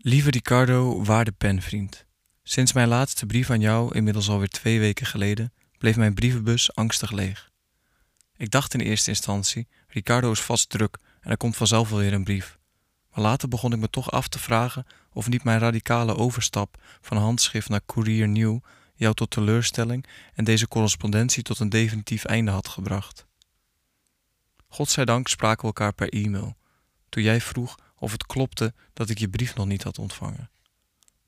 Lieve Ricardo, waarde penvriend. Sinds mijn laatste brief aan jou, inmiddels alweer twee weken geleden, bleef mijn brievenbus angstig leeg. Ik dacht in eerste instantie, Ricardo is vast druk en er komt vanzelf wel weer een brief. Maar later begon ik me toch af te vragen of niet mijn radicale overstap van handschrift naar courier nieuw jou tot teleurstelling en deze correspondentie tot een definitief einde had gebracht. Godzijdank spraken we elkaar per e-mail, toen jij vroeg of het klopte dat ik je brief nog niet had ontvangen.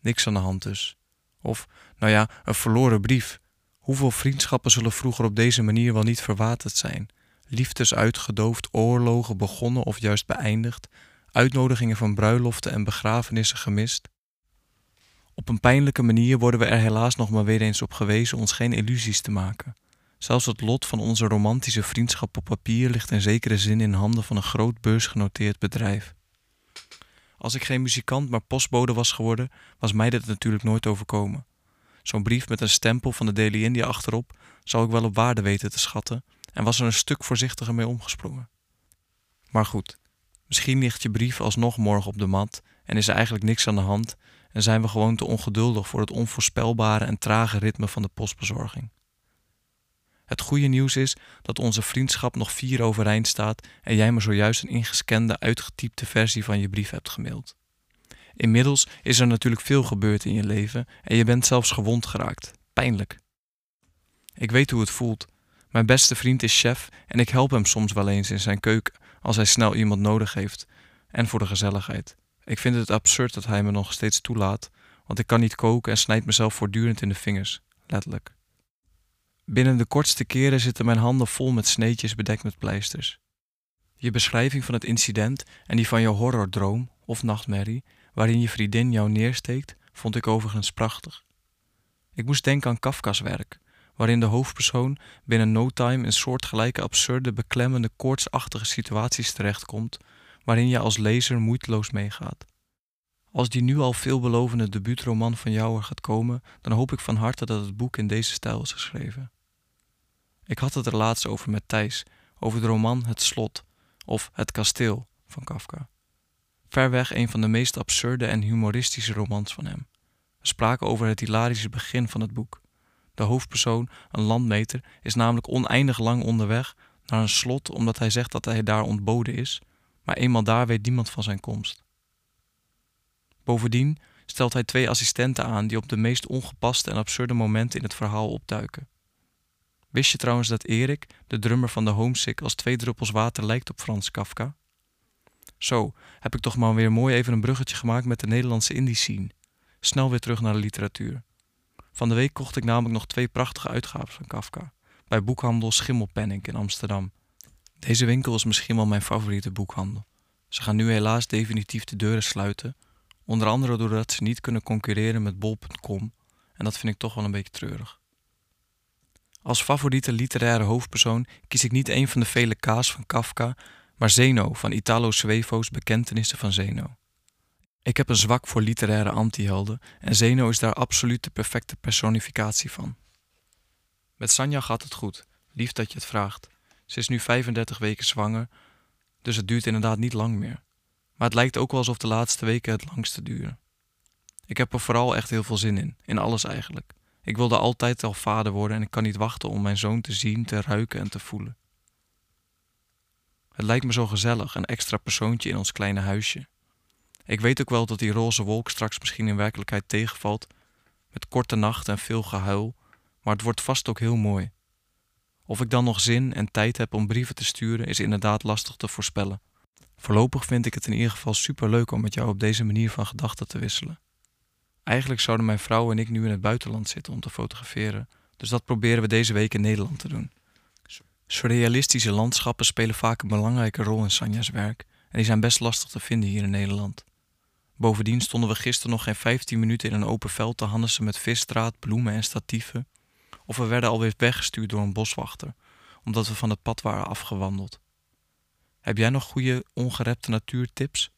Niks aan de hand dus. Of, nou ja, een verloren brief. Hoeveel vriendschappen zullen vroeger op deze manier wel niet verwaterd zijn? Liefdes uitgedoofd, oorlogen begonnen of juist beëindigd, uitnodigingen van bruiloften en begrafenissen gemist. Op een pijnlijke manier worden we er helaas nog maar weer eens op gewezen ons geen illusies te maken. Zelfs het lot van onze romantische vriendschap op papier ligt in zekere zin in handen van een groot beursgenoteerd bedrijf. Als ik geen muzikant, maar postbode was geworden, was mij dit natuurlijk nooit overkomen. Zo'n brief met een stempel van de Daily India achterop zou ik wel op waarde weten te schatten en was er een stuk voorzichtiger mee omgesprongen. Maar goed, misschien ligt je brief alsnog morgen op de mat en is er eigenlijk niks aan de hand en zijn we gewoon te ongeduldig voor het onvoorspelbare en trage ritme van de postbezorging. Het goede nieuws is dat onze vriendschap nog vier overeind staat en jij me zojuist een ingescande, uitgetypte versie van je brief hebt gemaild. Inmiddels is er natuurlijk veel gebeurd in je leven en je bent zelfs gewond geraakt. Pijnlijk. Ik weet hoe het voelt. Mijn beste vriend is chef en ik help hem soms wel eens in zijn keuken als hij snel iemand nodig heeft en voor de gezelligheid. Ik vind het absurd dat hij me nog steeds toelaat, want ik kan niet koken en snijd mezelf voortdurend in de vingers, letterlijk. Binnen de kortste keren zitten mijn handen vol met sneetjes bedekt met pleisters. Je beschrijving van het incident en die van je horrordroom of nachtmerrie, waarin je vriendin jou neersteekt, vond ik overigens prachtig. Ik moest denken aan Kafka's werk, waarin de hoofdpersoon binnen no time in soortgelijke absurde, beklemmende, koortsachtige situaties terechtkomt, waarin je als lezer moeiteloos meegaat. Als die nu al veelbelovende debuutroman van jou er gaat komen, dan hoop ik van harte dat het boek in deze stijl is geschreven. Ik had het er laatst over met Thijs, over de roman Het Slot of Het Kasteel van Kafka. Ver weg een van de meest absurde en humoristische romans van hem. We spraken over het hilarische begin van het boek. De hoofdpersoon, een landmeter, is namelijk oneindig lang onderweg naar een slot omdat hij zegt dat hij daar ontboden is, maar eenmaal daar weet niemand van zijn komst. Bovendien stelt hij twee assistenten aan die op de meest ongepaste en absurde momenten in het verhaal opduiken. Wist je trouwens dat Erik, de drummer van de Homesick, als twee druppels water lijkt op Frans Kafka? Zo, heb ik toch maar weer mooi even een bruggetje gemaakt met de Nederlandse indie scene. Snel weer terug naar de literatuur. Van de week kocht ik namelijk nog twee prachtige uitgaven van Kafka. Bij boekhandel Schimmelpenning in Amsterdam. Deze winkel is misschien wel mijn favoriete boekhandel. Ze gaan nu helaas definitief de deuren sluiten. Onder andere doordat ze niet kunnen concurreren met bol.com. En dat vind ik toch wel een beetje treurig. Als favoriete literaire hoofdpersoon kies ik niet een van de vele K's van Kafka, maar Zeno van Italo Svevo's Bekentenissen van Zeno. Ik heb een zwak voor literaire antihelden en Zeno is daar absoluut de perfecte personificatie van. Met Sanja gaat het goed, lief dat je het vraagt. Ze is nu 35 weken zwanger, dus het duurt inderdaad niet lang meer. Maar het lijkt ook wel alsof de laatste weken het langste duren. Ik heb er vooral echt heel veel zin in, in alles eigenlijk. Ik wilde altijd al vader worden en ik kan niet wachten om mijn zoon te zien, te ruiken en te voelen. Het lijkt me zo gezellig, een extra persoontje in ons kleine huisje. Ik weet ook wel dat die roze wolk straks misschien in werkelijkheid tegenvalt, met korte nachten en veel gehuil, maar het wordt vast ook heel mooi. Of ik dan nog zin en tijd heb om brieven te sturen, is inderdaad lastig te voorspellen. Voorlopig vind ik het in ieder geval superleuk om met jou op deze manier van gedachten te wisselen. Eigenlijk zouden mijn vrouw en ik nu in het buitenland zitten om te fotograferen, dus dat proberen we deze week in Nederland te doen. Surrealistische landschappen spelen vaak een belangrijke rol in Sanja's werk en die zijn best lastig te vinden hier in Nederland. Bovendien stonden we gisteren nog geen 15 minuten in een open veld te hannissen met visstraat, bloemen en statieven. Of we werden alweer weggestuurd door een boswachter, omdat we van het pad waren afgewandeld. Heb jij nog goede ongerepte natuurtips?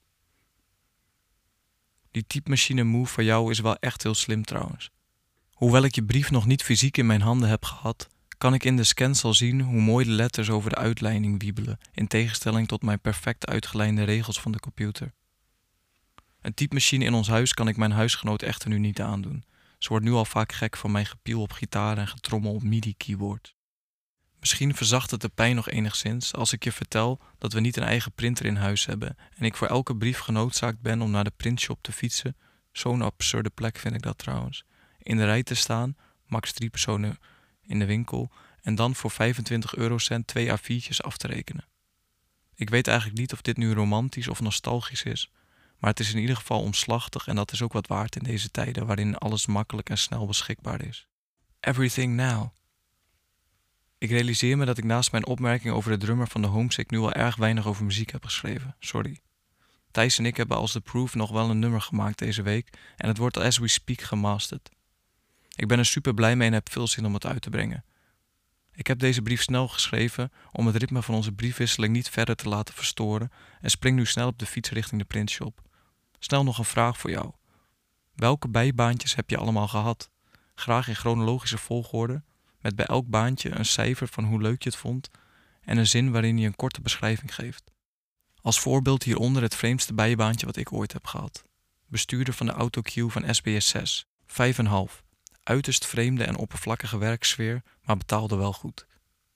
Die typemachine move van jou is wel echt heel slim trouwens. Hoewel ik je brief nog niet fysiek in mijn handen heb gehad, kan ik in de scans al zien hoe mooi de letters over de uitleiding wiebelen, in tegenstelling tot mijn perfect uitgelijnde regels van de computer. Een typemachine in ons huis kan ik mijn huisgenoot echter nu niet aandoen. Ze wordt nu al vaak gek van mijn gepiel op gitaar en getrommel op MIDI-keyboard. Misschien verzacht het de pijn nog enigszins als ik je vertel dat we niet een eigen printer in huis hebben en ik voor elke brief genoodzaakt ben om naar de printshop te fietsen. Zo'n absurde plek vind ik dat trouwens. In de rij te staan, max drie personen in de winkel en dan voor 25 eurocent twee A4'tjes af te rekenen. Ik weet eigenlijk niet of dit nu romantisch of nostalgisch is, maar het is in ieder geval omslachtig en dat is ook wat waard in deze tijden waarin alles makkelijk en snel beschikbaar is. Everything now. Ik realiseer me dat ik naast mijn opmerking over de drummer van de Homesick nu al erg weinig over muziek heb geschreven. Sorry. Thijs en ik hebben als The Proof nog wel een nummer gemaakt deze week en het wordt as we speak gemasterd. Ik ben er super blij mee en heb veel zin om het uit te brengen. Ik heb deze brief snel geschreven om het ritme van onze briefwisseling niet verder te laten verstoren en spring nu snel op de fiets richting de printshop. Snel nog een vraag voor jou. Welke bijbaantjes heb je allemaal gehad? Graag in chronologische volgorde, met bij elk baantje een cijfer van hoe leuk je het vond en een zin waarin je een korte beschrijving geeft. Als voorbeeld hieronder het vreemdste bijbaantje wat ik ooit heb gehad. Bestuurder van de autocue van SBS 6. 5,5. Uiterst vreemde en oppervlakkige werksfeer, maar betaalde wel goed.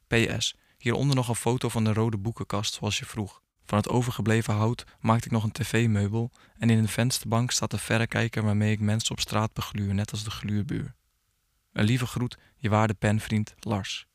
PS. Hieronder nog een foto van de rode boekenkast zoals je vroeg. Van het overgebleven hout maakte ik nog een tv-meubel en in de vensterbank staat de verrekijker waarmee ik mensen op straat begluur, net als de gluurbuur. Een lieve groet, je waarde penvriend Lars.